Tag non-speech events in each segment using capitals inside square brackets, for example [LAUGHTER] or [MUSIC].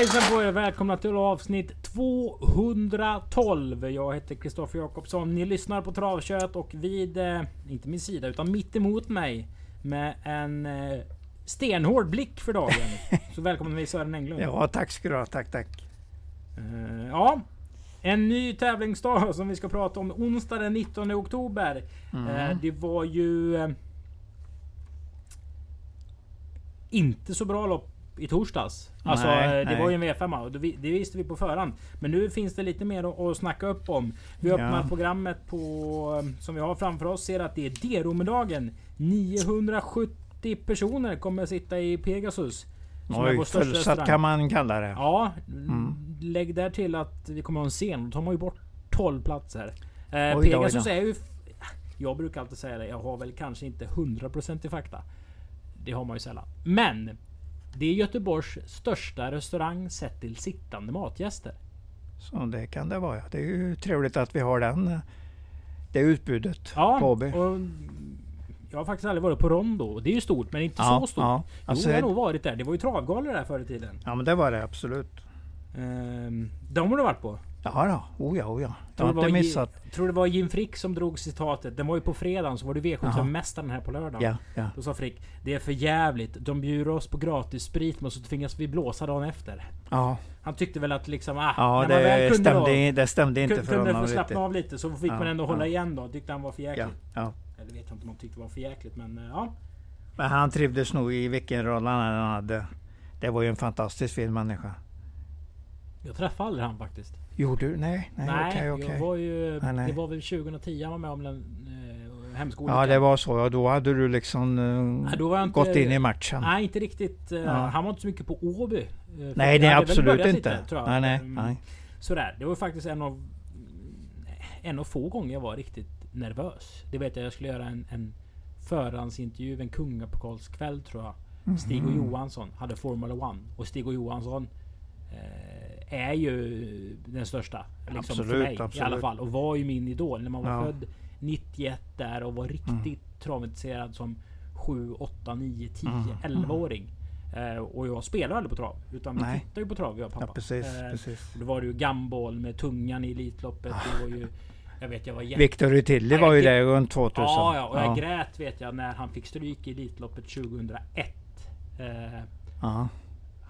Hejsan på er! Välkomna till avsnitt 212. Jag heter Kristoffer Jakobsson. Ni lyssnar på Travkött och vid, eh, inte min sida, utan mitt emot mig med en eh, stenhård blick för dagen. [LAUGHS] Så välkommen vi Sören Englund. Ja, tack ska du ha. Tack, tack. Eh, ja, en ny tävlingsdag som vi ska prata om onsdag den 19 oktober. Mm. Eh, det var ju inte så bra lopp i torsdags. Alltså Nej, eh, det nej. var ju en V5 och det vi- det visste vi på förhand. Men nu finns det lite mer att, snacka upp om. Vi öppnar Ja. programmet på eh, som vi har framför oss. Ser att det är D-romedagen. 970 personer kommer sitta i Pegasus. som är Oj, fullsatt kan man kalla det. Ja, Mm. lägg där till att vi kommer ha en scen. Då tar man ju bort 12 platser. Eh, Oj Pegasus oj då. är ju... Jag brukar alltid säga det. Jag har väl kanske inte 100% i fakta. Det har man ju sällan. Men det är Göteborgs största restaurang sett till sittande matgäster. Så det kan det vara. Det är ju trevligt att vi har den, eh, det utbudet Ja, på och jag har faktiskt aldrig varit på Rondo. Det är ju stort, men inte Ja, så stort. ja. Jo, Alltså, jag har nog varit där. Det var ju travgalor där förr i tiden. Ja, men det var det absolut. Ehm, de har du varit på. Ja, då. Oh ja, oh ja. Jag Tror har det var inte missat. Tror det var Jim Frick som drog citatet. Den var ju på fredagen, så var det V75-mästaren här på lördagen. Ja, ja. Då sa Frick, det är för jävligt. De bjuder oss på gratis sprit men så tvingas vi blåsa dagen efter. Ja, Han tyckte väl att liksom, ah, ja när man väl det, kunde, stämde, då, det stämde inte kunde, för kunde honom få slappna av lite så fick man ändå hålla igen då. Tyckte han var för jäkligt. Eller vet jag inte om han tyckte var för jäkligt men eh, ja. Men han trivdes nog i vilken roll han hade. Det var ju en fantastiskt fin människa. Jag träffade aldrig han faktiskt. Gjorde du? Nej, nej, Nej, jag var ju... Nej, nej. Det var väl 2010 han var med om den eh, hemskolan. Ja, det var så. Ja, då hade du liksom eh, var jag inte- gått in i matchen. Nej, inte riktigt. eh, Ja. Han var inte så mycket på Åby. eh, Nej, jag det absolut inte. lite, tror jag. nej, nej, Mm. nej. Sådär, det var faktiskt en av en av få gånger jag var riktigt nervös. Det vet jag, jag skulle göra en, en förhandsintervju, en kungapokalskväll tror jag. Stig och Mhm. Johansson hade Formula One. Och Stig och Johansson eh, är ju den största. Liksom, för Absolut, mig i alla absolut. fall. Och var ju min idol när man var Ja. född 91 där och var riktigt travintresserad som 7, 8, 9, 10, Mm. 11-åring. Eh, och jag spelade aldrig på trav. Utan vi tittade ju på trav jag och pappa. Ja, precis, Eh, precis. då var det ju gumball med tungan i Elitloppet. Det var ju... Jag vet jag var jätte... Victor Rutilli Nej, var ju det- där runt 2000. Ja, ja, och jag grät vet jag när han fick stryk i Elitloppet 2001. Eh, ja.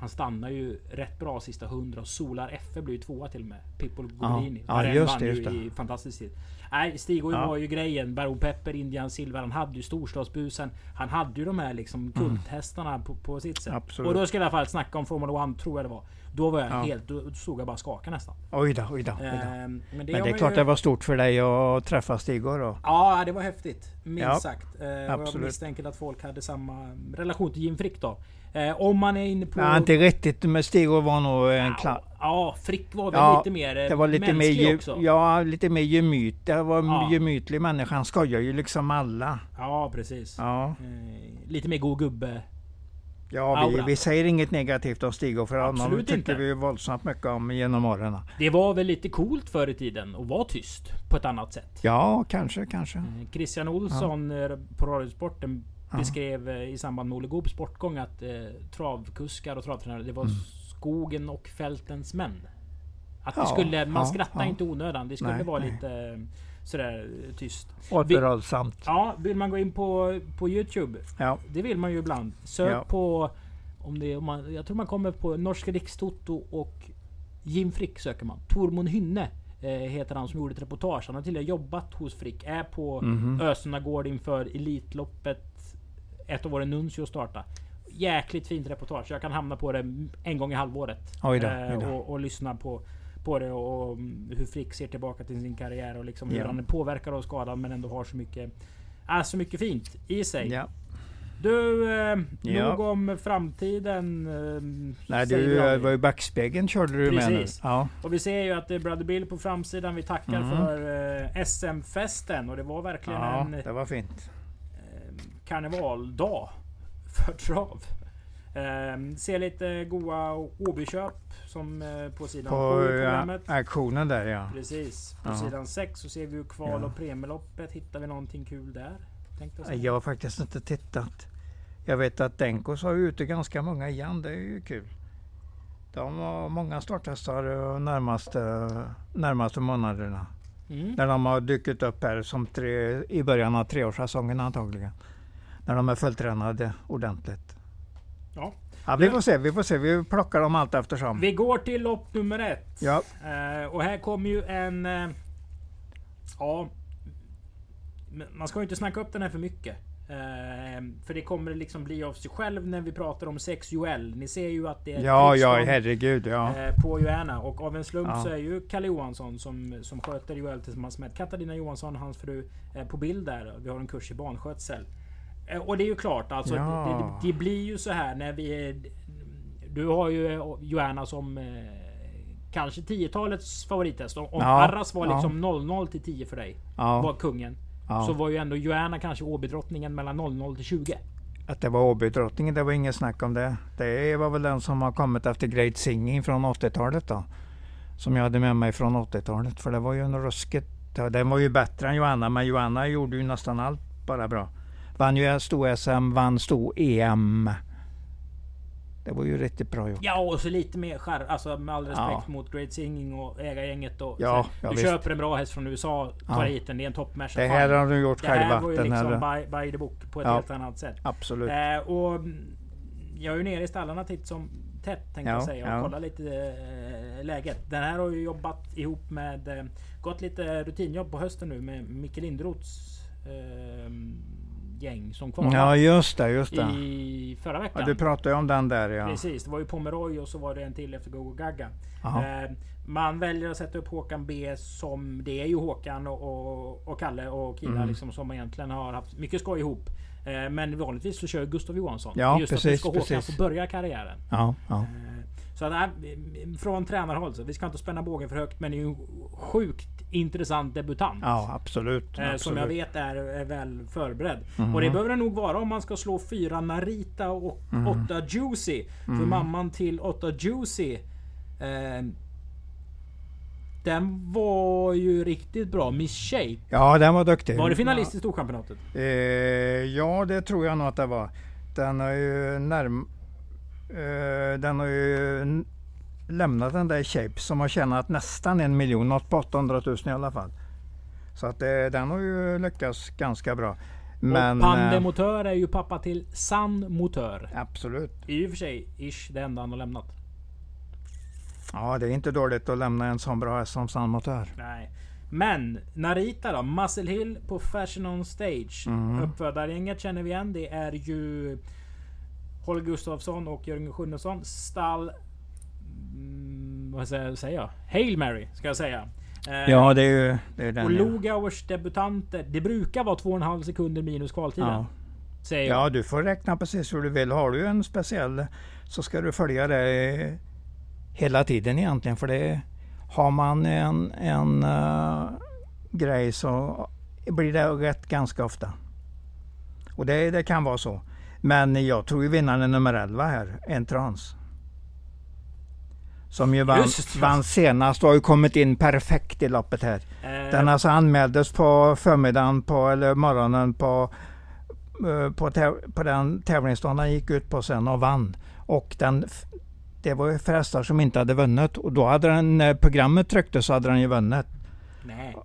Han stannar ju rätt bra sista 100 och Solar FF blir ju tvåa till och med. Pippo Ja. Golini. Ja, Den just det, ju just det. i fantastisk tid. Nej, Stig Ja. var ju grejen. Baron Pepper, Indian Silver. Han hade ju storstadsbusen. Han hade ju de här liksom kulthästarna på, på sitt sätt. Mm. Absolut. Och då skulle jag i alla fall snacka om Formula 1 tror jag det var. Då var jag Ja. helt... Då stod jag bara skakade nästan. Oj då, oj då. Oj då. Ehm, men det, Men det är klart ju- det var stort för dig att träffa Stig då. Ja, det var häftigt. Minst Ja, sagt. Eh, jag misstänker att folk hade samma relation till Jim Frick då. Eh, om man är inne på... Ja, inte riktigt, men Stig var nog en klass. Ja, ja, Frick var väl Ja, lite mer eh, Det var lite mer, mänsklig ge, också. ja, lite mer gemyt. Det var en Ja. gemytlig människa. Han skojar ju liksom alla. Ja, precis. Ja, Eh, lite mer god gubbe. Ja vi, vi säger inget negativt om Stig för honom Absolut tycker inte. vi våldsamt mycket om genom åren. Det var väl lite coolt förr i tiden att vara tyst på ett annat sätt. Ja, kanske, kanske. Eh, Christian Olsson eh, på Radiosporten Ja. beskrev eh, i samband med Olle Goops bortgång att eh, travkuskar och travtränare, det var Mm. skogen och fältens män. Att det Ja, skulle, man ja, skrattar ja. inte onödan. Det skulle Nej, vara nej. lite sådär eh, tyst. Återhållsamt. Ja, vill man gå in på, på Youtube. Ja. Det vill man ju ibland. Sök Ja. på... Om det, om man, jag tror man kommer på Norska Rikstoto och Jim Frick söker man. Tormod Hynne eh, heter han som gjorde ett reportage. Han har tidigare jobbat hos Frick. Är på Mhm. Ösundagård inför Elitloppet. Ett av våra Nuncio starta. Jäkligt fint reportage. Jag kan hamna på det en gång i halvåret. Oj då, Eh, oj då. och, och lyssna på, på det och, hur Frick ser tillbaka till sin karriär och liksom hur Ja. han är påverkad av skadan men ändå har så mycket, är så mycket fint i sig. Ja. Du, eh, Ja. nog om framtiden. Eh, Nej, du var ju backspegeln körde du med nu. Precis. Ja. Och vi ser ju att det är Brother Bill på framsidan. Vi tackar Mhm. för eh, SM-festen och det var verkligen ja, en det var fint. eh, karnevaldag för trav. Eh, ser lite goa Åbyköp som eh, på sidan På sju i ja, programmet. auktionen där ja. Precis. På Ja. sidan 6 så ser vi ju kval Ja. och premieloppet. Hittar vi någonting kul där? Jag. Jag har faktiskt inte tittat. Jag vet att Denkos har ute ganska många igen. Det är ju kul. De har många starthästar eh, närmaste, närmaste månaderna. Mm. När de har dykt upp här som tre, i början av treårssäsongen antagligen. När de är fulltränade ordentligt. Ja. Ja, vi får se, vi får se. Vi plockar dem allt eftersom. Vi går till lopp nummer ett. Ja, Eh, och här kommer ju en... Eh, ja... Man ska ju inte snacka upp den här för mycket. Eh, för det kommer liksom bli av sig själv när vi pratar om 6 UL. Ni ser ju att det är ja, ja herregud. Ja. eh, på Joanna. Och av en slump Ja. så är ju Kalle Johansson som, som sköter UL tillsammans med Katarina Johansson, hans fru, eh, på bild där. Vi har en kurs i banskötsel. Eh, och det är ju klart alltså. Ja. Det, det, blir ju så här när vi... är- Du har ju eh, Joanna som... Eh, kanske 10-talets favorithäst. Om Ja, Arras var ja. liksom 00 till 10 för dig. Var Ja, kungen. ja. Så var ju ändå Joanna kanske Åbydrottningen mellan 00 till 20. Att det var Åbydrottningen, det var inget snack om det. Det var väl den som har kommit efter Great Singing från 80-talet då. Som jag hade med mig från 80-talet. För det var ju en ruskigt... Den var ju bättre än Joanna, men Joanna gjorde ju nästan allt bara bra. Vann ju stor-SM, vann stor-EM. Det var ju riktigt bra gjort. Ja och så lite mer skär, alltså med all respekt Ja. mot Great Singing och ägargänget och Ja, så, ja, Du visst. köper en bra häst från USA, tar Ja. hit den, det är en toppmatch. Det här har du gjort det här själva. var ju Den liksom här, by, by the book på ett Ja. helt annat sätt. absolut. Eh, och mm, jag är ju nere i stallarna titt som tätt tänkte Ja, jag säga och kollar lite eh, läget. Den här har ju jobbat ihop med eh, Gått lite rutinjobb på hösten nu med Micke Lindroths eh, gäng som kvalade Ja, just det, just det. i förra veckan. Ja, du pratade om den där ja. Precis, det var ju Pomeroy och så var det en till efter Gogo Gaga. Eh, man väljer att sätta upp Håkan B som det är ju Håkan och, och, och Kalle och Kira Mm. liksom som egentligen har haft mycket skoj ihop. Eh, men vanligtvis så kör Gustav Johansson. Ja, Just att nu precis, ska Håkan precis. få börja karriären. Ja, ja. Eh, Så att, äh, från tränarhåll så vi ska inte spänna bågen för högt men det är ju en sjukt intressant debutant. ja absolut. Eh, Som jag absolut. vet är, är väl förberedd. Mhm. Och det behöver det nog vara om man ska slå fyra Narita och Mhm. åtta Juicy. För mamman till åtta Juicy. Eh, den var ju riktigt bra. Miss Shape. Ja, den var duktig. Var det finalist i Storchampionatet? Eh, ja, det tror jag nog att det var. Den har ju närm... Eh, den har ju lämnat den där Shape som har tjänat nästan en miljon, något på 800 000 i alla fall. Så att eh, den har ju lyckats ganska bra. Men... och eh, Motör är ju pappa till San Motör. absolut. I och för sig, ish, det enda han har lämnat. Ja, det är inte dåligt att lämna en sån bra häst som San Motör. Nej. Men Narita då? Muscle Hill på Fashion on Stage. Mhm. Uppfödargänget känner vi igen. Det är ju Holger Gustafsson och Jörgen Sjunnesson. Stall... Mm, vad säger jag? Hail Mary ska jag säga. Eh, Ja, det är ju det är den. och. Lugauers debutanter. Det brukar vara 2,5 sekunder minus kvaltiden. Ja. Säger jag. Ja, du får räkna precis hur du vill. Har du en speciell så ska du följa det hela tiden egentligen. För det har man en, en eh, grej så blir det rätt ganska ofta. Och det, det kan vara så. Men jag tror ju vinnaren är nummer 11 här, Entrans. Som ju vann, vann senast och har ju kommit in perfekt i loppet här. Eh, Den alltså anmäldes på förmiddagen på, eller morgonen på, eh, på, på den tävlingsdagen den gick ut på sen och vann. Och den, det var ju för hästar som inte hade vunnit och då hade den, när programmet tryckte så hade den ju vunnit. Nej.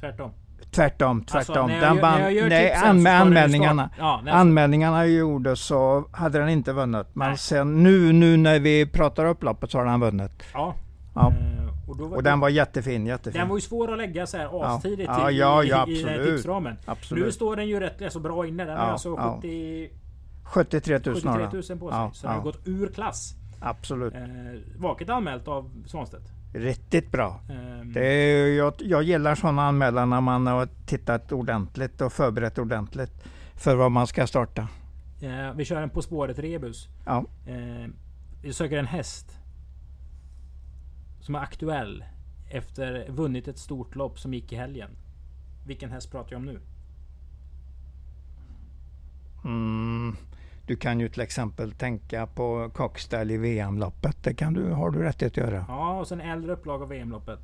Tvärtom. Tvärtom, tvärtom. Alltså, när jag gör- vann, när jag gör nej, tipsen an, anmälningarna. Ja, Anmälningarna gjordes så hade den inte vunnit. Men Nej. sen nu, nu när vi pratar upp loppet så har den vunnit. Ja. Ja. Eh, och, var, Och den var jättefin, jättefin. den var ju svår att lägga så här astidigt Ja, i, ja, i, ja, i absolut. tipsramen. Absolut. Nu står den ju rätt så bra inne. Den Ja, har alltså ja. 70, 73 000 73 har 000 den. på sig. Så den har gått ur klass. Absolut. Eh, vaket anmält av Svanstedt. Riktigt bra. Eh, Det jag, jag gillar sådana anmälan när man har tittat ordentligt och förberett ordentligt för vad man ska starta. eh, vi kör en På spåret rebus. Ja. Eh, vi söker en häst. Som är aktuell. Efter vunnit ett stort lopp som gick i helgen. Vilken häst pratar jag om nu? Mm, du kan ju till exempel tänka på Cockstall i VM-loppet. Det kan du, har du rätt att göra. Ja, och sen äldre upplag av VM-loppet.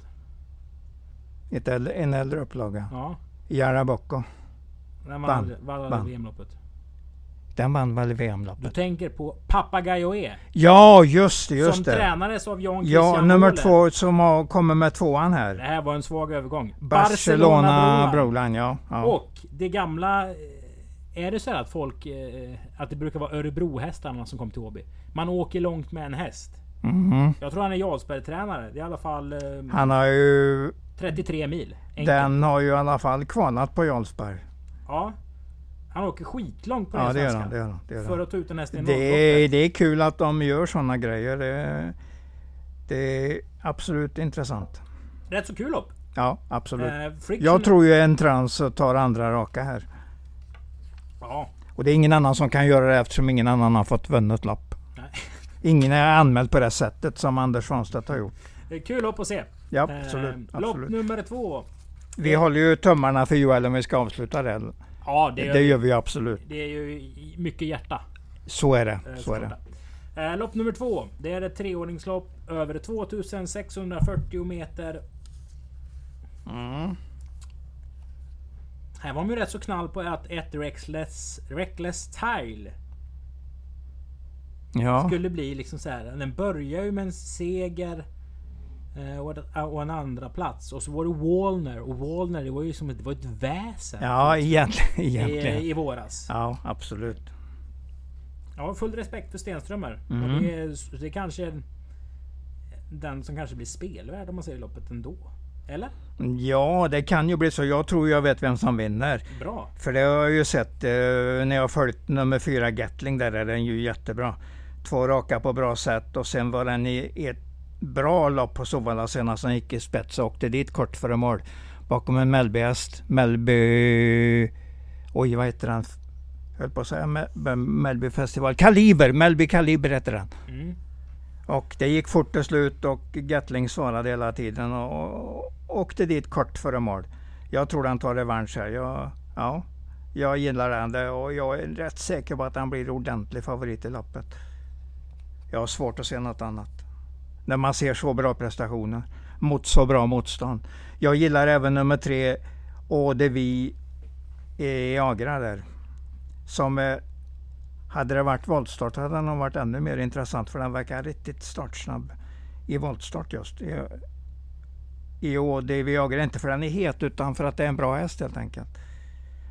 Ett äldre, en äldre upplaga. Ja. Jarabocco. Man Vann. Vann. VM-loppet. Den vann väl Du VM-loppet? tänker på Papagayoe. Ja, just det, just som det. tränades av Jan Ja, Christian nummer Moller. två som har, kommer med tvåan Det här. här var en svag övergång. Barcelona Barcelona Broline, ja. ja. Och det gamla... Är det så här att folk... eh, Att det brukar vara Örebro-hästarna som kommer till Åby? Man åker långt med en häst. Mhm. Jag tror han är Jarlsberg-tränare. I alla fall eh, Han har ju... 33 mil. Enkelt. Den har ju i alla fall kvalat på Jarlsberg. Ja. Han åker skitlångt på Ja, det gör svenska. han. Det gör han, det gör För att ta ut en häst i Det är, det är kul att de gör sådana grejer. Det är, det är absolut intressant. Rätt så kul lopp. Ja, absolut. Eh, Jag tror ju en trans tar andra raka här. Ja. Och det är ingen annan som kan göra det eftersom ingen annan har fått vunnit lopp. Nej. [LAUGHS] Ingen är anmäld på det sättet som Anders Svanstedt har gjort. Det är kul att se. Ja, Eh, absolut. Lopp absolut. nummer två. Vi håller ju tummarna för Joel om vi ska avsluta det. Ja, det, Det gör vi absolut. det är ju mycket hjärta. Så är det. eh, Så är det. Eh, lopp nummer två. Det är ett treordningslopp över 2640 meter. Mm. Här var man ju rätt så knall på att ett Reckless, Reckless Tile Ja. skulle bli liksom så här. Den börjar ju med en seger. eh, Och ett- och en andra plats Och så var det Wallner. Och Wallner det var ju som ett, det var ett väsen. ja, egentligen. i, egentligen. I våras. Ja, absolut. Jag har full respekt för Stenströmer. Mm. Och det, är, det är kanske den som kanske blir spelvärd om man säger loppet ändå. Eller? Ja, det kan ju bli så. Jag tror jag vet vem som vinner. Bra. För det har jag ju sett eh, när jag har följt nummer fyra Gatling. Där är den ju jättebra. Två raka på bra sätt och sen var den i ett bra lopp på Sovalla senast. Han gick i spets och åkte dit kort före mål. Bakom en Mellby-häst. Mellby... Oj, vad heter den? höll på att säga Me- Mellby festival. Kaliber! Mellby Kaliber heter den. Mm. Och det gick fort till slut och Gatling svarade hela tiden och, åkte dit kort före mål. Jag tror han tar revansch här. Jag, ja, jag gillar den det och jag är rätt säker på att han blir ordentlig favorit i loppet. Jag har svårt att se något annat. När man ser så bra prestationer mot så bra motstånd. Jag gillar även nummer tre, Ådevi i Agra där. Som hade det varit voltstart hade den varit ännu mer intressant för den verkar riktigt startsnabb i voltstart just. I, i ODV Agra, inte för den är het utan för att det är en bra häst helt enkelt.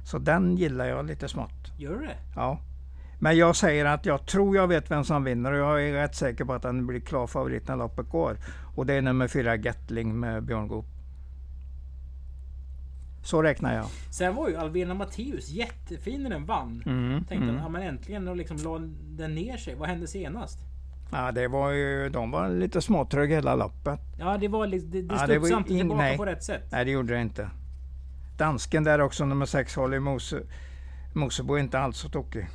Så den gillar jag lite smått. Gör du det? Ja. Men jag säger att jag tror jag vet vem som vinner och jag är rätt säker på att den blir klar favorit när loppet går. Och det är nummer fyra Gatling med Björn Goop. Så räknar jag. Sen var ju Alvena Matteus jättefin när den vann. Mm, Tänkte mm. att ja, men äntligen och liksom la den ner sig. Vad hände senast? Ja, det var ju, de var lite småtrög hela loppet. Ja det var det, det Ja, det var inte in- tillbaka nej. på rätt sätt. Nej, det gjorde det inte. Dansken där också, nummer sex, Holly Mose, Mosebo, är inte alls så tokig.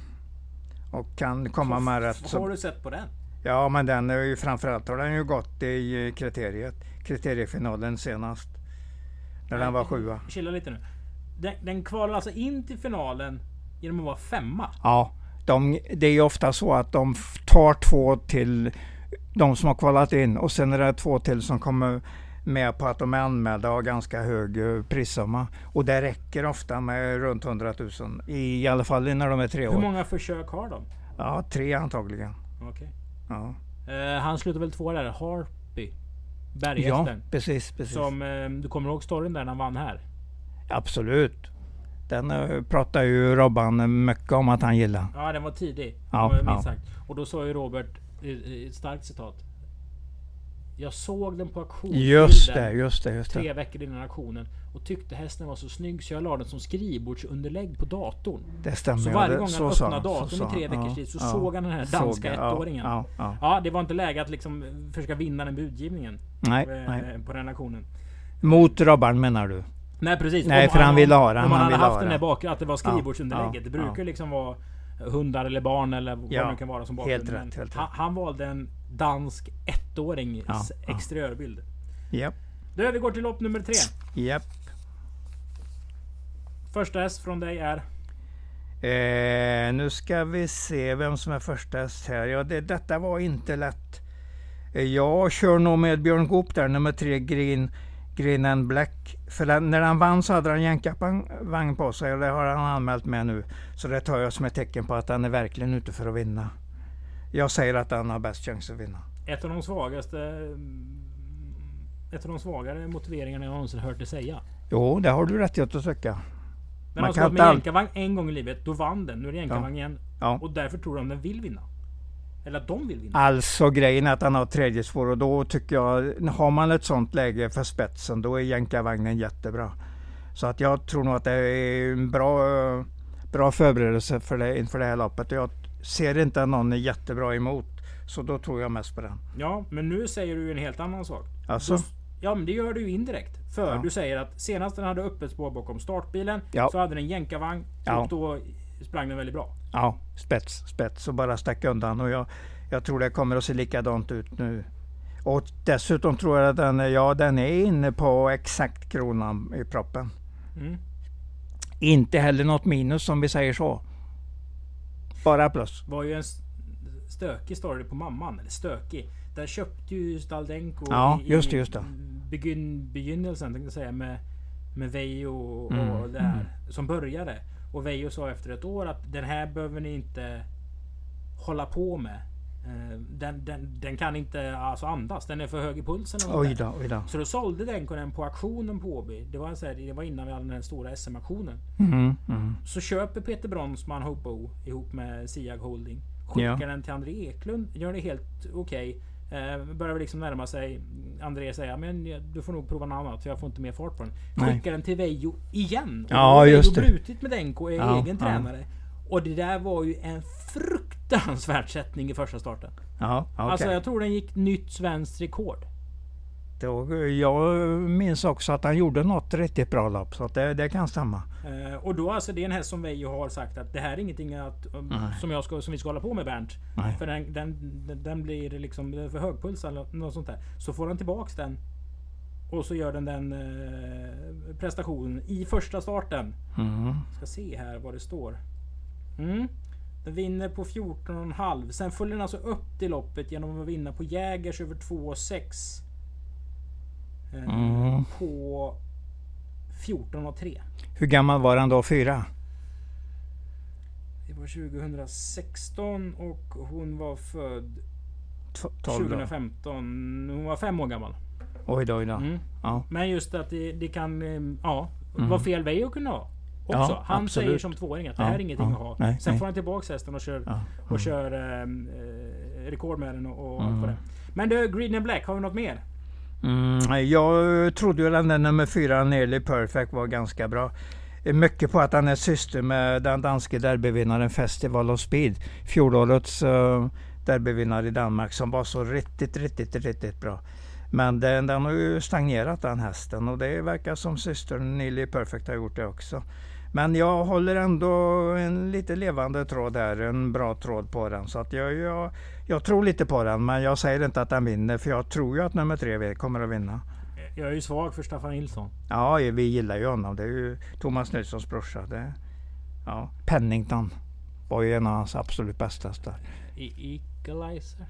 Och kan komma med rätt. Vad Så, har du sett på den? ja, men den är ju framförallt har den ju gått i kriteriet. Kriteriefinalen senast. När den var sjua. Chilla lite nu. Den, den kvalar alltså in till finalen genom att vara femma. Ja, de, det är ju ofta så att de tar två till de som har kvalat in och sen är det två till som kommer med på att de är anmälda och har ganska hög eh, prissumma. Och det räcker ofta med runt 100 000. I alla fall när de är tre Hur år. många försök har de? Ja, tre antagligen. Okej. Ja, Eh, han slutade väl två där, Harpy. ja Berghästen. precis. precis. som eh, du kommer ihåg storyn där när han vann här? Absolut. Den eh, pratar ju Robban mycket om att han gillar. Ja, den var tidig. Ja, Ja, minst ja. sagt. Och då sa ju Robert, ett starkt citat. Jag såg den på auktionsbilden Just det, just det, just tre det. veckor innan auktionen och tyckte hästen var så snygg så jag la den som skrivbordsunderlägg på datorn. Det stämmer. Så ja, varje gång han öppnade så datorn i tre han. veckors Ja, tid så ja. såg han den här Såg danska ja, ettåringen. Ja, Ja, ja. det var inte läge att liksom försöka vinna den budgivningen Nej, eh, nej. på den auktionen. Mot Robban menar du? Nej precis. Nej, Om för han ville ha den, Om han han hade haft ha den där den. bak, att det var skrivbordsunderlägget. Ja, det brukar ja. liksom vara hundar eller barn eller vad Ja, det kan vara som bakgrund. helt rätt, helt han, han valde en dansk ettåring Ja, ja. exteriörbild. Japp, Då vi går till lopp nummer tre. japp. Första häst från dig är? Eh, nu ska vi se vem som är första häst här. Ja, det, detta var inte lätt. Eh, jag kör nog med Björn Goop där, nummer tre, Green, Green and Black. För den, när han vann så hade han jänkarvagn på sig och det har han anmält med nu. Så det tar jag som ett tecken på att han är verkligen ute för att vinna. Jag säger att han har bäst chans att vinna. Ett av de svagaste... Ett av de svagare motiveringarna jag någonsin hört dig säga. Jo, det har du rätt i att tycka. Men Man alltså kan med jänkarvagn en gång i livet, då vann den. Nu är det jänkarvagn igen. Ja. Och därför tror de den vill vinna. Eller att de vill vinna. Alltså grejen är att han har tredje spår och då tycker jag, har man ett sånt läge för spetsen då är jänkarvagnen jättebra. Så att jag tror nog att det är en bra, bra förberedelse för det, inför det här loppet. Jag ser inte att någon är jättebra emot. Så då tror jag mest på den. Ja, men nu säger du en helt annan sak. Alltså, Då- Ja, men det gör du ju indirekt. För Ja. du säger att senast den hade öppet spår bakom startbilen Ja. så hade den jänkarvagn Ja. och då sprang den väldigt bra. ja, spets, spets och bara stack undan. Och jag, jag tror det kommer att se likadant ut nu. Och dessutom tror jag att den, ja, den är inne på exakt kronan i proppen. Mm. Inte heller något minus som vi säger så. Bara plus. var ju en stökig story på mamman. Eller stökig. Där köpte ju Staldenko Ja, i, just det, just det. Begyn, begynnelsen tänkte jag säga med, med Veijo och, Mm, och det här. Som började. Och Veijo sa efter ett år att den här behöver ni inte hålla på med. Eh, Den, den, den kan inte alltså andas. Den är för hög i pulsen. Oj då, oj då. Så då sålde Denko den på auktionen på Åby. Det var, så här, det var innan vi hade den här stora SM-auktionen. Mm, mm. Så köper Peter Bronsman Hopo ihop med Siag Holding. Skickar Ja. den till André Eklund. Gör det helt okej. Eh, börjar liksom närma sig. André säger men du får nog prova något annat för jag får inte mer fart på den. Skickar den till Veijo igen. Och Ja, Veijo just det. brutit med Denko och är Ja, egen ja. tränare. Och det där var ju en fruktansvärd sättning i första starten. Ja, okej. Alltså jag tror den gick nytt svenskt rekord. Då, jag minns också att han gjorde något riktigt bra lopp. Så det, det kan stämma. Eh, och då alltså det är en häst som Veijo har sagt att det här är ingenting att, um, Nej. som, jag ska, som vi ska hålla på med Bernt. Nej. För den, den, den- blir liksom för högpuls eller något sånt där. Så får han tillbaks den. Och så gör den den eh, prestationen i första starten. Mm. Ska se här vad det står. Mm. Den vinner på 14,5. Sen följer den alltså upp till loppet genom att vinna på Jägers över 2,6. Eh, Mm. På 14,3. Hur gammal var han då? Fyra? Det var 2016 och hon var född T- Tolv då? 2015. Hon var fem år gammal. Oj då, oj då. Mm. Ja. Men just att det, det kan... eh, Ja, Mm. vad fel Veijo kunde ha. Också. Ja, han absolut. säger som tvååring att det Ja, här är ingenting ja, att ha. nej, Sen nej. får han tillbaks hästen och kör, Ja. och Mm. kör ehm, eh, rekord med den och, och Mm. det. Men du, Green and Black, har vi något mer? Mm, jag trodde ju den där nummer fyra, Nearly Perfect, var ganska bra. Mycket på att han är syster med den danske derbyvinnaren Festival of Speed. Fjolårets uh, derbyvinnare i Danmark som var så riktigt, riktigt, riktigt bra. Men den, den har ju stagnerat den hästen och det verkar som systern Nearly Perfect har gjort det också. Men jag håller ändå en lite levande tråd här, en bra tråd på den. Så att jag, jag, jag tror lite på den, men jag säger inte att den vinner för jag tror ju att nummer tre kommer att vinna. Jag är ju svag för Staffan Nilsson. Ja, vi gillar ju honom. Det är ju Thomas Nilssons brorsa. Det, ja. Pennington var ju en av hans absolut bästa hästar. Equalizer.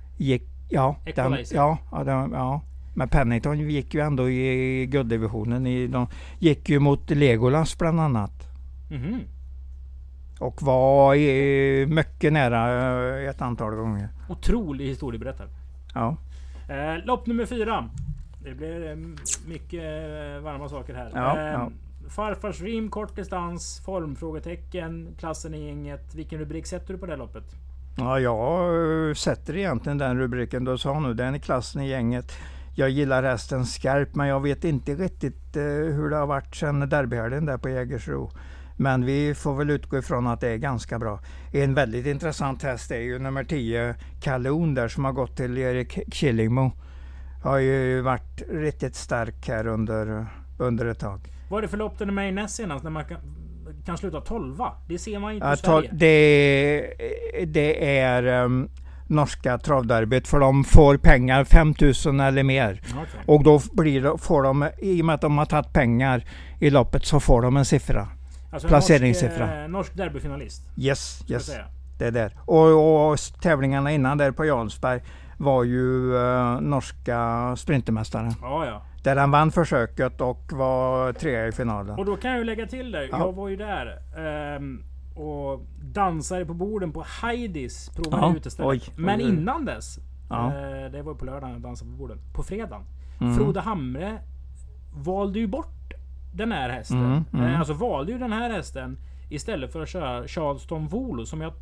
Ja, den, Equalizer. ja, ja, den, ja. Men Pennington gick ju ändå i gulddivisionen. I, de gick ju mot Legolas bland annat. Mhm. Och var i, mycket nära eh, ett antal gånger. Otrolig historieberättare. Ja, Eh, lopp nummer fyra. Det blir eh, mycket eh, varma saker här. Ja, eh, ja. Farfars rim, kort distans, formfrågetecken, klassen i gänget. Vilken rubrik sätter du på det loppet? ja jag sätter egentligen den rubriken du sa nu. Den är klassen i gänget. Jag gillar hästen skarpt men jag vet inte riktigt hur det har varit sedan derbyhelgen där på Jägersro. Men vi får väl utgå ifrån att det är ganska bra. En väldigt intressant häst är ju nummer 10, Kalon där som har gått till Erik Killingmo. Har ju varit riktigt stark här under, under ett tag. Vad är det för lopp den är med i näst senast när man kan, kan sluta 12 Det ser man inte i Ja, Sverige. det, det är um, norska travderbyt för de får pengar 5000 eller mer. Okej. Och då blir får de, i och med att de har tagit pengar i loppet så får de en siffra. Alltså, placeringssiffra. Norsk, eh, norsk derbyfinalist. Yes, yes. Det är där. Och, och tävlingarna innan där på Jansberg var ju eh, norska sprintermästaren. Ja, ja. Där han vann försöket och var trea i finalen. Och då kan jag ju lägga till där. Ja. Jag var ju där. ehm, och dansade på borden på Heidis provade Ja, Men innan dess. Ja. eh, det var ju på lördagen jag dansade på borden. På fredagen. Mm. Frode Hamre valde ju bort den här hästen. Mm, mm. Eh, Alltså valde ju den här hästen istället för att köra Charleston Volo som jag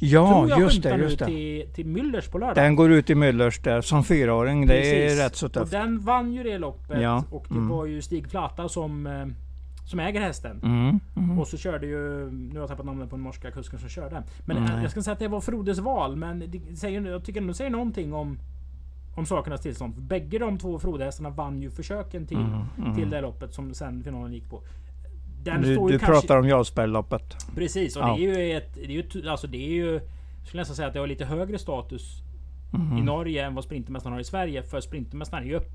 Ja, tror jag just det, just det. till, till Müllers på lördag. Den går ut i Müllers där som fyraåring. Det Precis. är rätt så Och tufft. den vann ju det loppet. Ja, Och det mm. var ju Stig Plata som, eh, som äger hästen. Mm, mm. Och så körde ju, nu har jag tappat namnet på den norska kusken som körde. Men jag ska säga att det var Frodes val. Men det säger, jag tycker ändå det säger någonting om, om sakernas tillstånd. För bägge de två Frodehästarna vann ju försöken till, Mm, mm. till det loppet som sen finalen gick på. Den Du, du kanske, pratar om Jarlsbergloppet. Precis, och Ja. det är ju ett... Det är ju, alltså det är ju... Jag skulle nästan säga att det har lite högre status Mm. i Norge än vad Sprintermästaren har i Sverige. För Sprintermästaren är ju upp,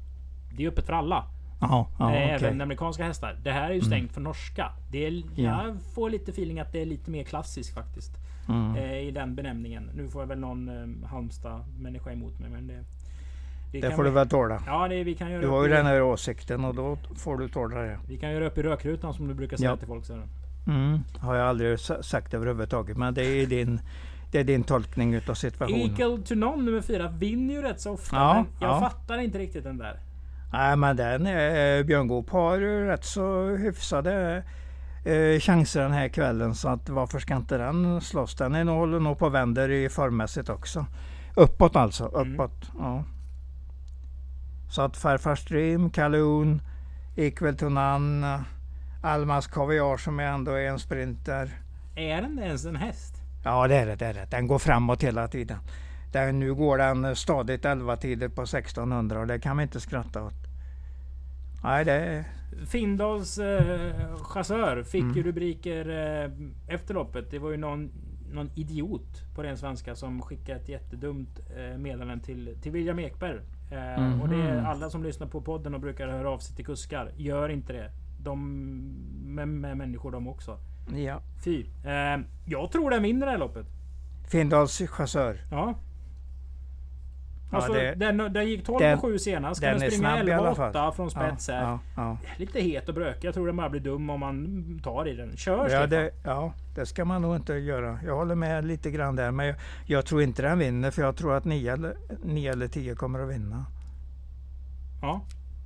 det är öppet för alla. Jaha, ja, Eh. Även amerikanska hästar. Det här är ju stängt för norska. Det är, Ja. Jag får lite feeling att det är lite mer klassiskt faktiskt. Mm. Eh, I den benämningen. Nu får jag väl någon eh, Halmstad-människa emot mig. Men det, Det kan får vi, du väl tåla. Ja, det, vi kan göra Du har ju i, den här åsikten och då får du tåla det. Vi kan göra upp i rökrutan som du brukar säga Ja. till folk. Så. här. Mm. Har jag aldrig sa- sagt överhuvudtaget. Men det är din, det är din tolkning utav situationen. Equal to none nummer fyra vinner ju rätt så ofta. Ja, men jag ja. fattar inte riktigt den där. Nej men den, eh, Björn Goop har ju rätt så hyfsade eh, chanser den här kvällen. Så att varför ska inte den slåss? Den är nog, håller nog på vänder i formmässigt också. Uppåt alltså, Mm. uppåt. Ja. Så att Farfars Dream, Kaloon, Equal to None, Almas Kaviar som är ändå är en sprinter. Är den ens en häst? Ja det är det, det är det. Den går framåt hela tiden. Den, nu går den stadigt 11 tider på 1600 och det kan vi inte skratta åt. Nej det. Findals eh, chassör fick Mm. ju rubriker eh, efter loppet. Det var ju någon, någon idiot på ren svenska som skickade ett jättedumt eh, meddelande till, till William Ekberg. Eh, Och det är Mhm. alla som lyssnar på podden och brukar höra av sig till kuskar. Gör inte det. De är med människor de också. Ja. Fy. Eh, jag tror den vinner det här loppet. Findals chassör. Ja. Ja, Alltså, det- den, den gick 12 den- och 7 senast. Ska den den springa snabb i 11 alla och fall. 8 från spets här. Ja, ja, Lite het och brökig. Jag tror den bara blir dum om man tar i den. Kör ja. Ja, det, ja, det ska man nog inte göra. Jag håller med lite grann där. Men jag, jag tror inte den vinner för jag tror att 9 eller, 9 eller 10 kommer att vinna. Ja.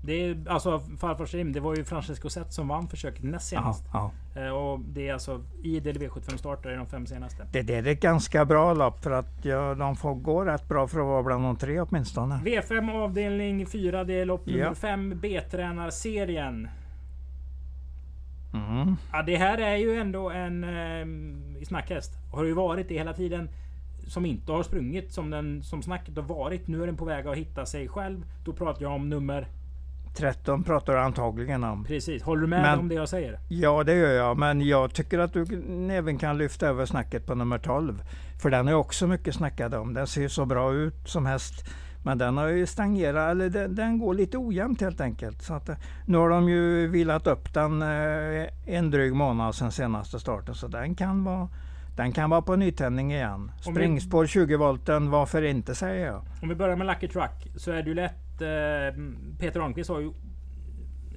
Det är alltså farfars rim. Det var ju Francesco Zet som vann försöket näst Ja, senast. ja. Eh, Och det är alltså i DLV75 startar i de fem senaste. Det där är ett ganska bra lopp för att ja, de får gå rätt bra för att vara bland de tre åtminstone. V5 avdelning 4. Det är lopp Ja. nummer 5. B-tränarserien. Mm. Ja, det här är ju ändå en eh, snackhäst. Har ju varit det hela tiden. Som inte har sprungit som, den, som snacket har varit. Nu är den på väg att hitta sig själv. Då pratar jag om nummer... 13 pratar du antagligen om. Precis. Håller du med Men- om det jag säger? Ja, det gör jag. Men jag tycker att du även kan lyfta över snacket på nummer 12. För den är också mycket snackad om. Den ser ju så bra ut som häst. Men den har ju stagnerat, eller den, den går lite ojämnt helt enkelt. Så att, eh, nu har de ju vilat upp den eh, en dryg månad sedan senaste starten. Så den kan vara, den kan vara på nytändning igen. Om vi- Springspår 20 volten, varför inte säger jag. Om vi börjar med Lucky Truck så är det ju lätt. Eh, Peter Arnqvist har ju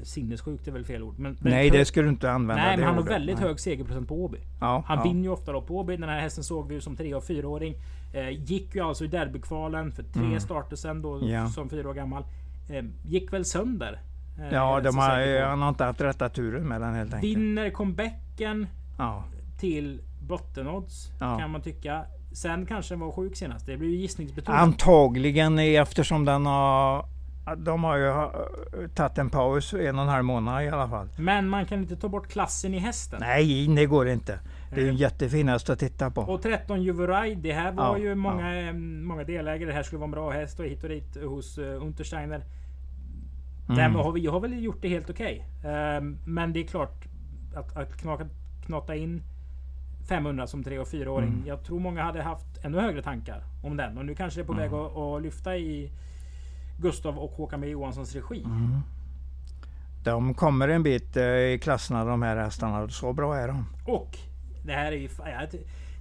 sinnessjukt är väl fel ord. Men Nej, det skulle du inte använda. Nej, men han har ordet. väldigt Nej. hög segerprocent på Åby. Ja, Han ja. vinner ju ofta då på Åby. Den här hästen såg vi ju som 3 och 4-åring. Eh, gick ju alltså i derbykvalen för tre Mm. starter sen då Ja. som fyra år gammal. Eh, gick väl sönder. Eh, Ja, de har, han har inte haft rätta turen med den helt enkelt. Vinner comebacken till bottenodds kan man tycka. Sen kanske den var sjuk senast. Det blir ju gissningsbetonat. Antagligen eftersom den har de har ju ha- tagit en paus en och en halv månad i alla fall. Men man kan inte ta bort klassen i hästen. Nej, det går inte. Det är ju en Eh, jättefin häst att titta på. Och 13 Juveraj, det här var Ja, ju många, eh, många delägare. Det här skulle vara en bra häst och hit och dit hos uh, Untersteiner. Mm. Har vi har väl gjort det helt okej. Ehm, men det är klart att, att knaka, knata in 500 som 3 och 4-åring. Mm. Jag tror många hade haft ännu högre tankar om den. Och nu kanske det är på Mm. väg att, att lyfta i Gustav och Håkan B Johanssons regi. Mm. De kommer en bit eh, i klasserna de här hästarna. Så bra är de. Och det här är ju...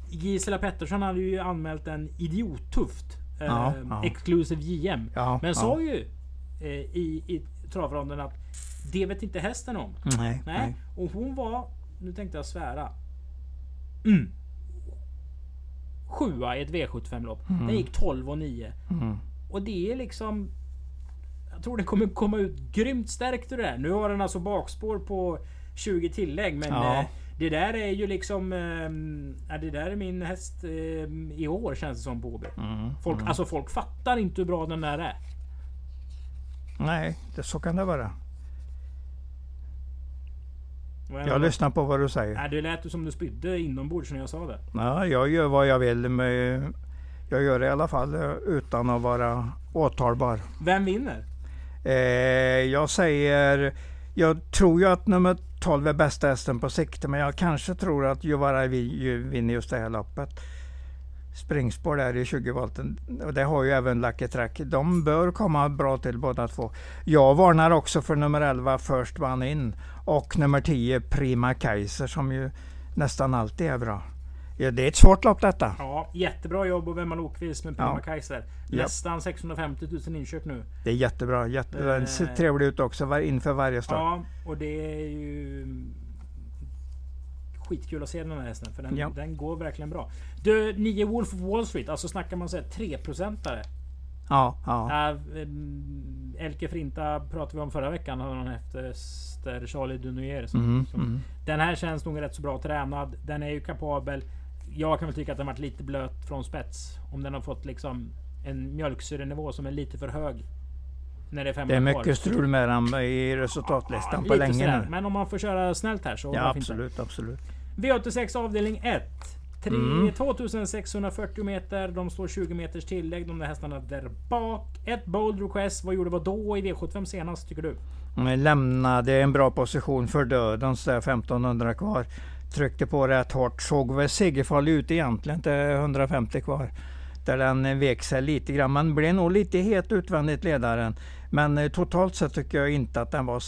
Gisela Pettersson hade ju anmält en idiottufft Ja, eh, ja. Exclusive JM. Ja, Men sa ju eh, i, i travronden att det vet inte hästen om. Nej, Nej. nej. Och hon var, nu tänkte jag svära. Mm. Sjua i ett V75-lopp. Den gick 12 och 9. Mm. Och det är liksom... Jag tror den kommer komma ut grymt stärkt ur det här. Nu har den alltså bakspår på 20 tillägg men Ja. eh, det där är ju liksom... Eh, det där är min häst eh, i år känns det som på. Mm. Folk, Alltså folk fattar inte hur bra den där är. Nej, det, så kan det vara. Jag lyssnar på vad du säger. Nej, det lät som du spydde inombords när jag sa det. Ja, jag gör vad jag vill. Med, jag gör det i alla fall utan att vara åtalbar. Vem vinner? Eh, jag säger... Jag tror ju att nummer 12 är bästa hästen på sikte, men jag kanske tror att Juvara Vi- vinner just det här loppet. Springspår där i 20 volten. Och det har ju även Lucky Track. De bör komma bra till båda två. Jag varnar också för nummer 11 First One In och nummer 10 Prima Kaiser som ju nästan alltid är bra. Ja, det är ett svårt lopp detta. Ja, jättebra jobb av Emma Lokvist med Prima Ja. Kaiser. Nästan 650 000 inköp nu. Det är jättebra. Jätte, Den ser Eh. trevlig ut också inför varje start. Ja, och det är ju skitkul att se den här hästen. För den, Ja. den går verkligen bra. Du, 9 Wolf of Wall Street. Alltså snackar man såhär 3-procentare. Ja, ja. Äh, em, Elke Frinta pratade vi om förra veckan. Han hade efter Charlie Dunoyer. Som, Mm, som, mm. Den här känns nog rätt så bra tränad. Den är ju kapabel. Jag kan väl tycka att den varit lite blöt från spets. Om den har fått liksom en mjölksyrenivå som är lite för hög. När det är fem Det är kvar. mycket strul med den i resultatlistan på lite länge nu. Men om man får köra snällt här så Ja, absolut, absolut. V86 avdelning 1. Tre- Mm. 2640 meter. De står 20 meters tillägg. De där hästarna där bak. Ett bold request. Vad gjorde vad då i V75 senast tycker du? Men Lämnade en bra position för döden, så där 1500 kvar. Tryckte på rätt hårt. Såg väl segerfarlig ut egentligen till 150 kvar. Där den vek sig lite grann. Man blev nog lite het utvändigt ledaren. Men eh, totalt sett tycker jag inte att den var...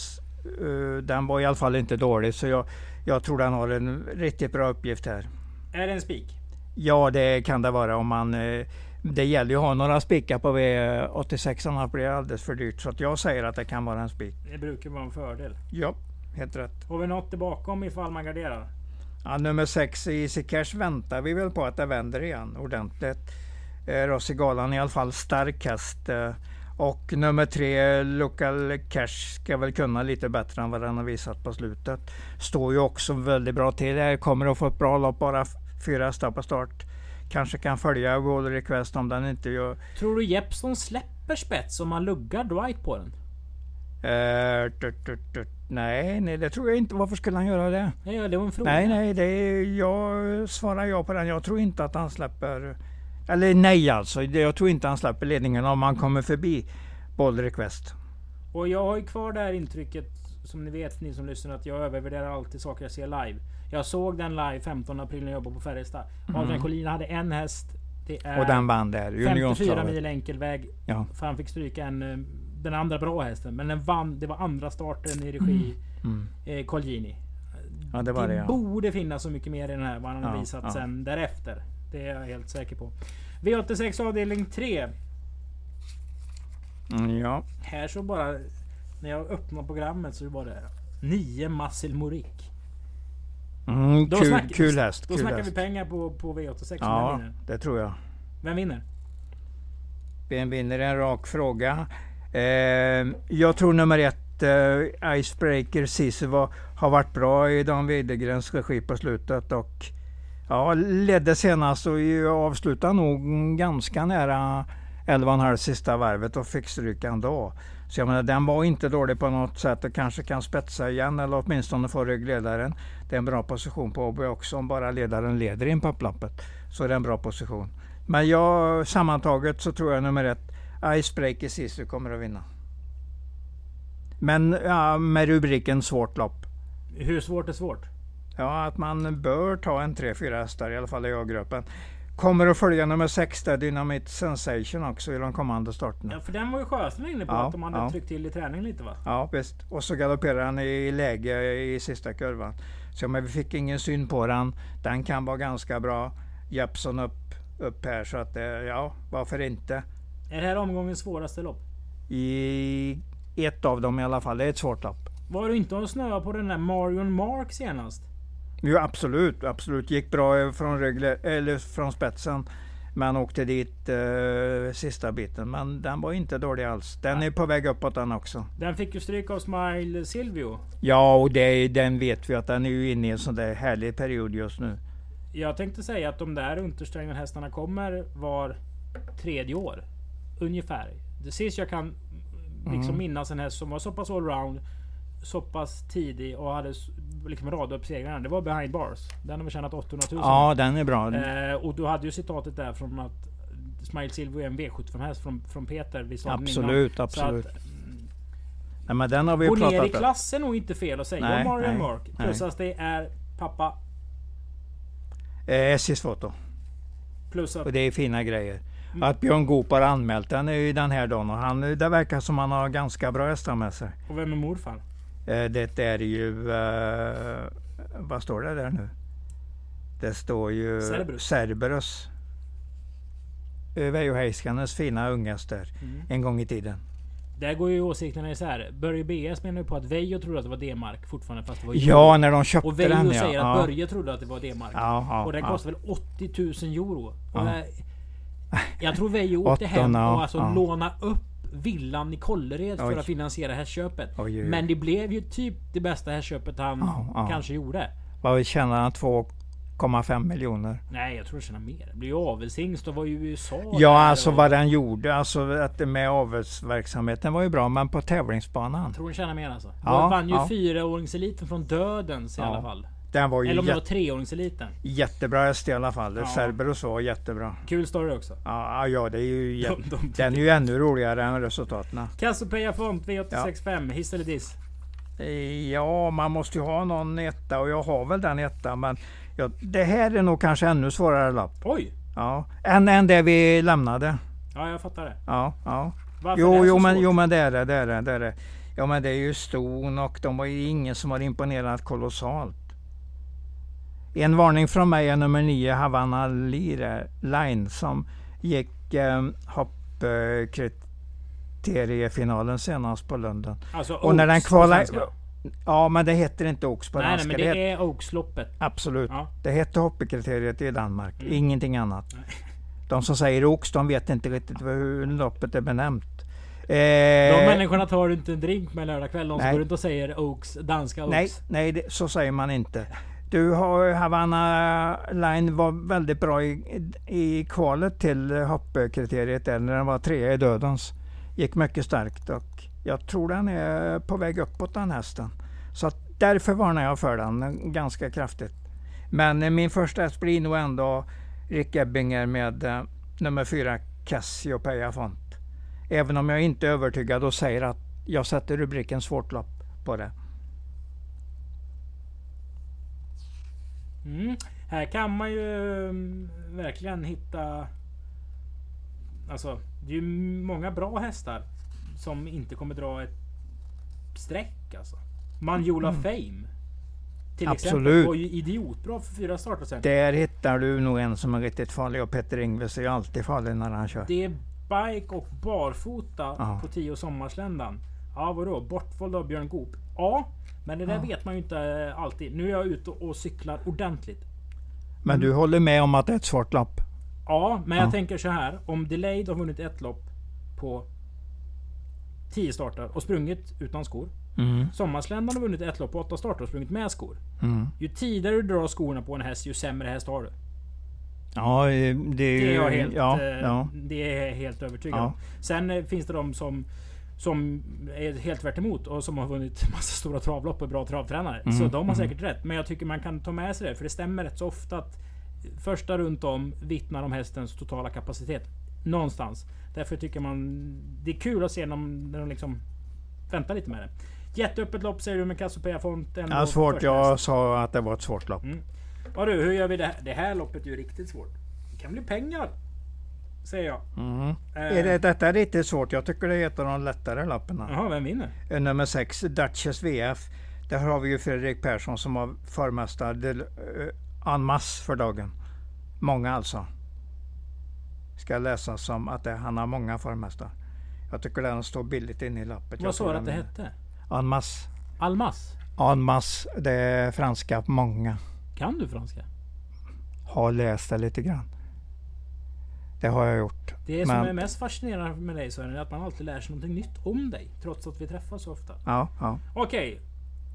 eh, den var i alla fall inte dålig. Så jag, jag tror den har en riktigt bra uppgift här. Är det en spik? Ja, det kan det vara om man... eh, Det gäller ju att ha några spikar på V86, annars blir det alldeles för dyrt. Så att jag säger att det kan vara en spik. Det brukar vara en fördel. Ja, helt rätt. Har vi något bakom ifall man garderar? Ja, nummer 6 Easy Cash väntar vi väl på att det vänder igen ordentligt. Eh, Rossi Galan i alla fall stark häst. Eh, och nummer 3 Local Cash ska väl kunna lite bättre än vad den har visat på slutet. Står ju också väldigt bra till. här. Kommer att få ett bra lopp, bara fyra hästar på start. Kanske kan följa Wall Request om den inte gör... Tror du Jeppson släpper spets om man luggar Dwight på den? Eh, tut, tut, tut. Nej, nej, det tror jag inte. Varför skulle han göra det? Ja, det var en fråga. Nej, nej, det är, jag svarar ja på den. Jag tror inte att han släpper... Eller nej alltså, Det- jag tror inte han släpper ledningen om han kommer förbi Bold Request. Och jag har ju kvar det här intrycket, som ni vet ni som lyssnar, att jag övervärderar alltid saker jag ser live. Jag såg den live 15 april när jag jobbade på Färjestad. Adrian Collin hade en häst. Det är Mm. Och den vann där, 54 Unionstravet. mil enkelväg. Ja. För han fick stryka en, eh, den andra bra hästen. Men den vann, det var andra starten i regi Mm. eh, Colgjini. Ja, det var det, ja. borde finnas så mycket mer i den här vad han har Ja, visat sen därefter. Det är jag helt säker på. V86 avdelning 3. Mm, ja. Här så bara... När jag öppnade programmet så var det 9 Muscle Morik. Mm, Då kul, snack- kul häst. Då kul snackar häst. vi pengar på, på V86. Vem, Ja, det tror jag. Vem vinner? Vem vinner en rak fråga? Eh, jag tror nummer ett, eh, Icebreaker Sisu har varit bra i Dan Widergrens regi på slutet och ja, ledde senast och avslutade nog ganska nära 11,5 sista varvet och fick stryk ändå. Så jag menar, den var inte dålig på något sätt och kanske kan spetsa igen eller åtminstone få ryggledaren. Det är en bra position på Åby också om bara ledaren leder in på upploppet. Så är en bra position. Men jag, sammantaget så tror jag nummer ett, Icebreaker Sisu kommer att vinna. Men ja, med rubriken svårt lopp. Hur svårt är svårt? Ja, att man bör ta en 3-4 hästar, i alla fall i A-gruppen. Kommer att följa nummer 6 där, Dynamite Sensation också i de kommande starterna. Ja, för den var ju Sjöström inne på Ja, att de hade ja. tryckt till i träning lite va? Ja, visst. Och så galopperar han i läge i sista kurvan. Så men vi fick ingen syn på den. Den kan vara ganska bra. Jeppson upp upp här. Så att eh, ja, varför inte? Är det här omgångens svåraste lopp? I ett av dem i alla fall. Det är ett svårt lopp. Var du inte och snöa på den där Marion Mark senast? Jo absolut, absolut. Gick bra från, regler, eller från spetsen. Men åkte dit eh, sista biten. Men den var inte dålig alls. Den är på väg uppåt den också. Den fick ju stryk av Smile Silvio. Ja, och det, den vet vi att den är ju inne i en sån där härlig period just nu. Jag tänkte säga att de där Untersteiner hästarna kommer var tredje år. Ungefär. Det sist jag kan liksom Mm. minnas en häst som var så pass allround. Så pass tidig och hade liksom rada upp segrarna. Det var Behind Bars. Den har vi tjänat 800 000. Ja, den är bra. Eh, och du hade ju citatet där från att Smile Silvio är en V75 häst från, från Peter. Vi sa Absolut, innan. Så absolut. Att, Nej, men den har vi gå ju ner i pratat om. klass är nog inte fel att säga Nej, om Marion nej, Mark. Plus nej. att det är pappa. Eh, SJs foto. Plus att Och det är fina grejer. Mm. Att Björn Goop har anmält den är ju den här dagen och han, det verkar som han har ganska bra hästar med sig. Och vem är morfar? Eh, det är ju... Eh, vad står det där nu? Det står ju Cerberus. Cerberus. Eh, Veijo Heiskanes fina unghästar Mm. en gång i tiden. Där går ju åsikterna isär. Börje BS menar ju på att Veijo trodde att det var D-mark fortfarande fast det var euro. Ja, när de köpte Och Veijo den ja. säger att ja. Börje trodde att det var D-mark. Ja, ja, och den ja. kostar väl 80 000 euro. Jag tror Veijo åkte hem och alltså ja. låna upp villan i Kållered för att finansiera hästköpet. Oj, oj, oj. Men det blev ju typ det bästa hästköpet han Ja, ja. kanske gjorde. Vad tjänar han? 2,5 miljoner. Nej, jag tror det tjänar mer. Det blir ju avelshingst och var ju i USA. Ja, alltså och, vad den gjorde. Alltså att det med avelsverksamheten var ju bra, men på tävlingsbanan. Jag tror den tjänar mer alltså. Ja, Ja, vann ju ja. fyraåringseliten från dödens i alla fall. Den var ju Eller om det var treåringseliten. jättebra häst i alla fall. Ja. Cerberus var jättebra. Kul story också. Ja, ja, det är ju jätte, [LAUGHS] De, de, den är ju ännu roligare än resultaten. Cassiopeia Font V865, hiss eller diss? Ja, man måste ju ha någon etta och jag har väl den etta. Men ja, det här är nog kanske ännu svårare lapp. Oj! Ja, än, än det vi lämnade. Ja, jag fattar det. Ja, ja. Varför Jo, det jo, men, svårt? jo, men det är det. det, är det, det, är det. Ja, men det är ju ston och de var ju ingen som har imponerat kolossalt. En varning från mig är nummer nio, Havanna Lire Line, som gick eh, hoppkriteriefinalen senast på Lunden. Alltså Och när den Oaks kvalar... Ja, men det heter inte Oaks på Nej, nej, danska. men det det är Oaks-loppet. absolut. Ja. Det heter hoppkriteriet i Danmark, Mm. ingenting annat. Nej. De som säger Oaks, de vet inte riktigt hur loppet är benämnt. De Eh, människorna tar inte en drink med lördag kväll. De som går runt och säger Oaks, danska Oaks. Nej, nej det, så säger man inte. Du har Havanna Line var väldigt bra i, i kvalet till hoppkriteriet där när den var trea i dödens. Gick mycket starkt och jag tror den är på väg uppåt den hästen. Så att därför varnar jag för den ganska kraftigt. Men min första häst blir nog ändå Rick Ebbinger med eh, nummer fyra Cassiopeia Font. Även om jag inte är övertygad och säger att jag sätter rubriken svårt lopp på det. Mm. Här kan man ju mm, verkligen hitta... Alltså, det är ju många bra hästar som inte kommer dra ett streck alltså. Manjola Mm. Fame. Till exempel Absolut. var ju idiotbra för fyra starter sen. Där hittar du nog en som är riktigt farlig och Petter Ingves är ju alltid farlig när han kör. Det är bike och barfota Ja. på 10 Sommarsländan. Ja vadå? Bortvald av Björn Goop? Ja, men det där Ja. vet man ju inte eh, alltid. Nu är jag ute och cyklar ordentligt. Men du håller med om att det är ett svårt lopp? Ja, men Ja. jag tänker så här. Om Delayed har vunnit ett lopp på 10 starter och sprungit utan skor. Mm. Sommarsländan har vunnit ett lopp på 8 starter och sprungit med skor. Mm. Ju tidigare du drar skorna på en häst, ju sämre häst har du. Ja, eh, det är ju... Det är jag helt, ja, eh, ja. Det är helt övertygad om. Sen eh, finns det de som som är helt tvärt emot och som har vunnit [LAUGHS] massa stora travlopp och är bra travtränare. Mm, Så de har mm. säkert rätt. Men jag tycker man kan ta med sig det. För det stämmer rätt så ofta att första runt om vittnar om hästens totala kapacitet. Någonstans. Därför tycker man det är kul att se när de, när de liksom väntar lite med det. Jätteöppet lopp säger du med Cassiopeia Font. ändå ja svårt. Jag sa att det var ett svårt lopp. Mm. Ja du, hur gör vi det här? Det här loppet är ju riktigt svårt. Det kan bli pengar. Säger jag. Mm. Är det, detta är riktigt svårt. Jag tycker det är ett av de lättare loppen. Jaha, vem vinner? Eh, Nummer 6, Duchess VF. Där har vi ju Fredrik Persson som har förmästare del- eh, en masse för dagen. Många alltså. ska läsas som att det, han har många formhästar. Jag tycker den står billigt inne i lappet. Vad sa du att det hette? Anmas. Almas? Anmas, det är franska många. Kan du franska? Har läst det lite grann. Det har jag gjort. Det som är mest fascinerande med dig Sören, är att man alltid lär sig någonting nytt om dig. Trots att vi träffas så ofta. Ja, ja. Okej.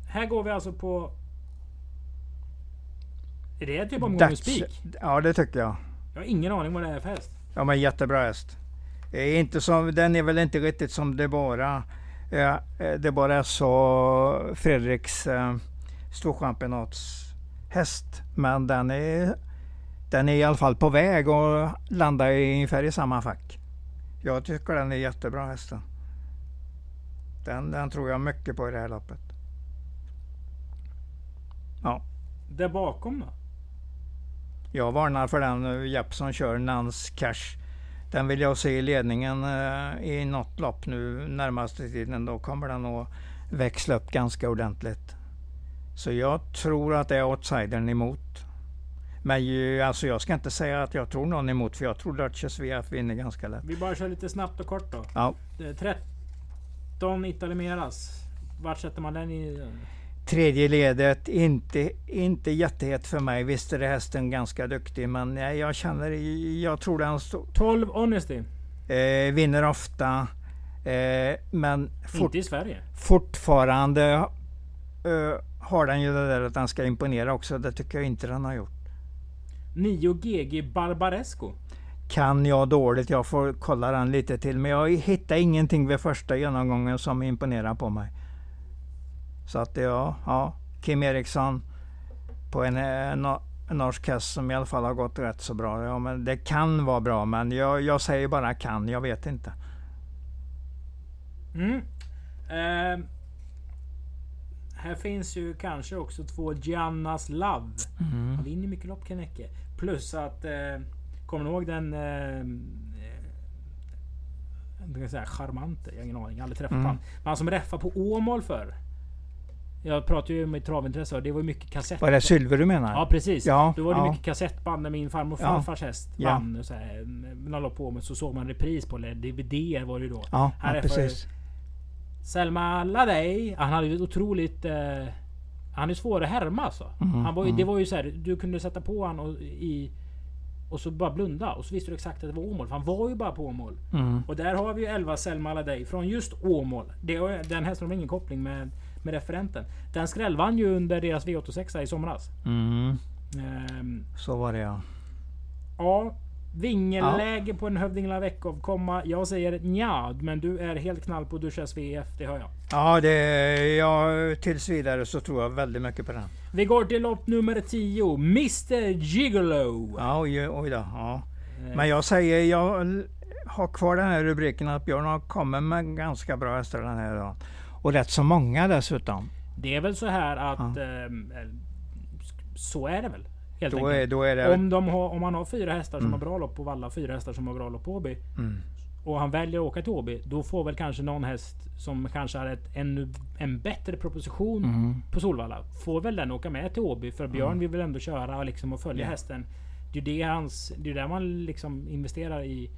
Här går vi alltså på... Är det typ omgången spik? Ja, det tycker jag. Jag har ingen aning vad det är för häst. Ja, men jättebra häst. Inte som, den är väl inte riktigt som det bara... Ja, det bara är så Fredriks eh, storchampionatshäst. Men den är den är i alla fall på väg att landa i ungefär i samma fack. Jag tycker den är jättebra hästen. Den, den tror jag mycket på i det här loppet. Ja. Där bakom då? Jag varnar för den Jeppson kör, Nans Cash. Den vill jag se i ledningen eh, i något lopp nu närmaste tiden. Då kommer den att växla upp ganska ordentligt. Så jag tror att det är outsidern emot. Men ju, alltså jag ska inte säga att jag tror någon emot, för jag tror Duchess VF vinner ganska lätt. Vi bara kör lite snabbt och kort då. Ja. 13 Italimeras. Vart sätter man den i? Tredje ledet, inte, inte jättehet för mig. Visst är det hästen ganska duktig, men jag känner, jag tror den står... 12 Honesty. Eh, vinner ofta. Eh, men fort, inte i Sverige. Fortfarande eh, har den ju det där att den ska imponera också. Det tycker jag inte den har gjort. 9 GG Barbaresco. Kan jag dåligt. Jag får kolla den lite till. Men jag hittar ingenting vid första genomgången som imponerar på mig. Så att ja, ja. Kim Eriksson på en, en, en norsk häst som i alla fall har gått rätt så bra. Ja, men det kan vara bra, men jag, jag säger bara kan. Jag vet inte. Mm. Uh, här finns ju kanske också två Giannas Love. Mm. Han vinner mycket lopp Kennecke. Plus att... Eh, kommer ni ihåg den... Eh, jag kan säga charmante. Jag har ingen aning. Jag har aldrig träffat mm. han. Men han som räffade på Åmål för. Jag pratar ju med travintresse och det var mycket kassett. Var det Sylver du menar? Ja precis. Ja, Då var det ja. mycket kassettband när min farmor och farfars ja. häst vann. Ja. Så här, när de på med så såg man repris på det. DVD var det ju då. Ja, ja precis. Selma Ladej. Han hade ju ett otroligt... Eh, han är svår att härma alltså. Mm, han var ju, mm. Det var ju så här, du kunde sätta på han och, i... Och så bara blunda och så visste du exakt att det var Åmål. För han var ju bara på Åmål. Mm. Och där har vi ju 11 Selma Ladej från just Åmål. Det, den hästen har ingen koppling med, med referenten. Den skrällvann ju under deras V86 i somras. Um, så var det ja. Ja, Vingelläge ja. på en Hövdingla veckoavkomma. Jag säger nja, men du är helt knall på Duchess VF, det hör jag. Ja, det, ja, tills vidare så tror jag väldigt mycket på den. Vi går till lopp nummer 10, Mr Gigolo. Ja, oj, oj då. Ja. Eh. Men jag säger, jag har kvar den här rubriken att Björn har kommit med ganska bra hästar den här dagen. Och rätt så många dessutom. Det är väl så här att... Ja. Eh, så är det väl? Helt då är, då är det... om, de har, om man har fyra hästar som mm. har bra lopp på Valla, fyra hästar som har bra lopp på Åby. Mm. Och han väljer att åka till Åby. Då får väl kanske någon häst som kanske har ett, ännu, en bättre proposition mm. på Solvalla. Får väl den åka med till Åby. För Björn mm. vill väl ändå köra och, liksom och följa yeah. hästen. Det är det hans, det är där man liksom investerar i,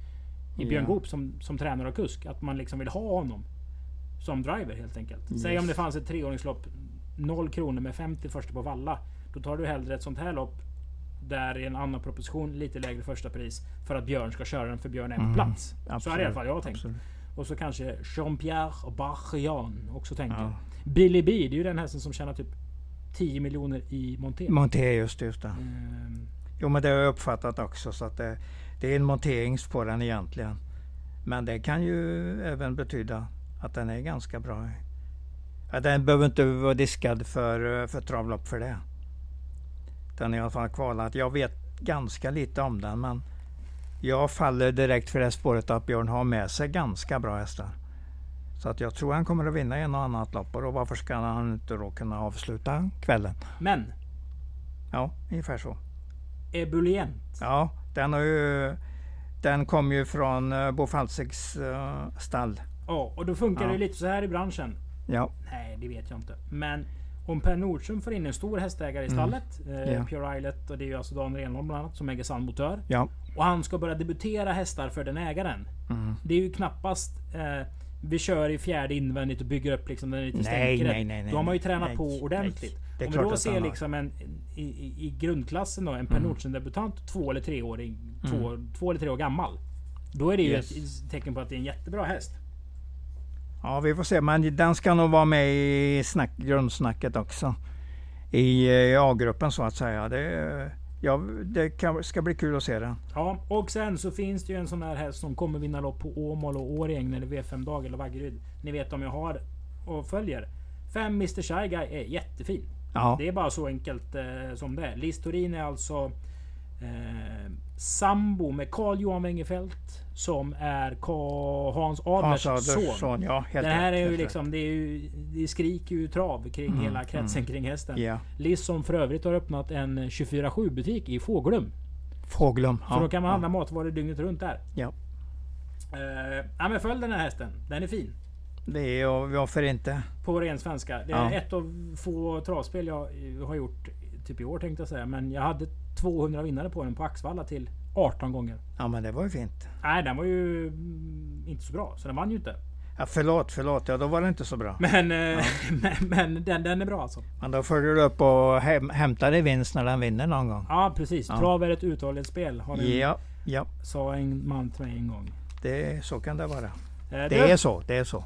i Björn yeah. Goop som, som tränare och kusk. Att man liksom vill ha honom. Som driver helt enkelt. Yes. Säg om det fanns ett treåringslopp. 0 kronor med 50 första på Valla. Då tar du hellre ett sånt här lopp där i en annan proposition lite lägre första pris. För att Björn ska köra den för Björn är på mm. plats. Absolut, så är det i alla fall jag tänkt. Absolut. Och så kanske Jean-Pierre Barrian också tänker. Ja. Billy B, det är ju den hästen som tjänar typ 10 miljoner i Monté. Monté, just, just det. Mm. Jo men det har jag uppfattat också. Så att det, det är en montering på den egentligen. Men det kan ju även betyda att den är ganska bra. Ja, den behöver inte vara diskad för, för travlopp för det. Den i alla fall kvalat. Jag vet ganska lite om den men jag faller direkt för det spåret att Björn har med sig ganska bra hästar. Så att jag tror han kommer att vinna en och annat lopp och då varför ska han inte då kunna avsluta kvällen? Men? Ja, ungefär så. Ebulient? Ja, den har ju... Den kom ju från uh, Bo Falsiks uh, stall. Ja, och då funkar ja. det lite så här i branschen. Ja. Nej, det vet jag inte. Men Om Per Nordström får in en stor hästägare i Mm. stallet. Eh, Ja. Pure Islet och det är ju alltså Dan Renholm bland annat som äger Sandmotör. Ja. Och han ska börja debutera hästar för den ägaren. Mm. Det är ju knappast... Eh, vi kör i fjärde invändigt och bygger upp liksom den lite Nej, nej, nej, nej. Då har man ju tränat nej, på nej. ordentligt. Det är Om vi då ser liksom en, i, i, grundklassen då, en Per Mm. Nordström-debutant, två eller tre år, två, två eller tre år gammal. Då är det ju Yes. ett tecken på att det är en jättebra häst. Ja, vi får se. Men den ska nog vara med i snack, grundsnacket också. I eh, A-gruppen så att säga. Det, ja, det kan, ska bli kul att se den. Ja, och sen så finns det ju en sån här häst som kommer vinna lopp på Åmål och Årjäng när det är V5-dag eller Vaggeryd. Ni vet om jag har och följer. Fem Mr Shy Guy är jättefin. Ja, Det är bara så enkelt eh, som det är. Listorin är alltså eh, sambo med Carl Johan Wengerfeldt som är Hans Adlers Hans son. Adlersson. Ja, helt Det här är ju liksom, det, är ju, det skriker ju trav kring Mm, hela kretsen mm. kring hästen. Ja. Liz som för övrigt har öppnat en 24-7 butik i Fågelum. Fåglum. Så då kan man handla matvaror dygnet runt där. Ja. Eh, ja men följ den här hästen. Den är fin. Det är och varför inte? På ren svenska. Det är Ja. ett av få travspel jag har gjort typ i år tänkte jag säga. Men jag hade 200 vinnare på den på Axvalla till 18 gånger. Ja, men det var ju fint. Nej, den var ju mm, inte så bra. Så den vann ju inte. Ja, förlåt, förlåt. Ja, då var det inte så bra. Men, eh, [LAUGHS] men, men den, den är bra alltså. Men då följer du upp och häm, hämtar dig vinst när den vinner någon gång. Ja precis. Ja. Trav är ett uthållighetsspel. Har en, Ja, ja. Sa en man till mig en gång. Det, så kan det vara. Eh, Det är så, det är så.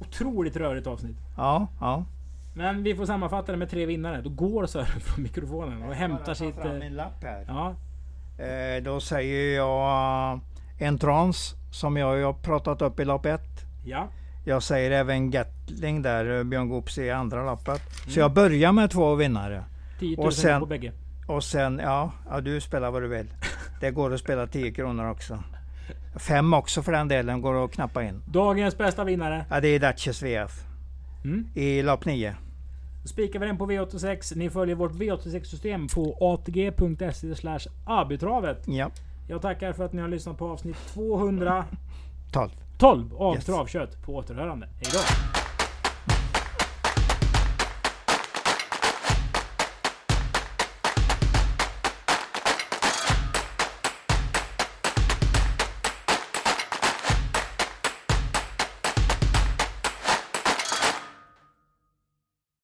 otroligt rörigt avsnitt. Ja, ja. Men vi får sammanfatta det med tre vinnare. Då går Sören från mikrofonen och hämtar sitt... fram eh, min lapp här. Ja, Eh, då säger jag en trans som jag har pratat upp i lopp ett. ja. Jag säger även Gatling där, eh, Björn Goops i andra loppet. Så Mm. jag börjar med två vinnare. 10 000 Och sen- på bägge. Och sen, ja, ja, du spelar vad du vill. Det går att spela 10 kronor också. Fem också för den delen går att knappa in. Dagens bästa vinnare. Ja, det är Duchess VF Mm. i lopp 9. Då spikar vi den på V86. Ni följer vårt V86-system på atg.se abitravet. Ja, Jag tackar för att ni har lyssnat på avsnitt 212 12. av Yes. Travkött på återhörande. Hejdå!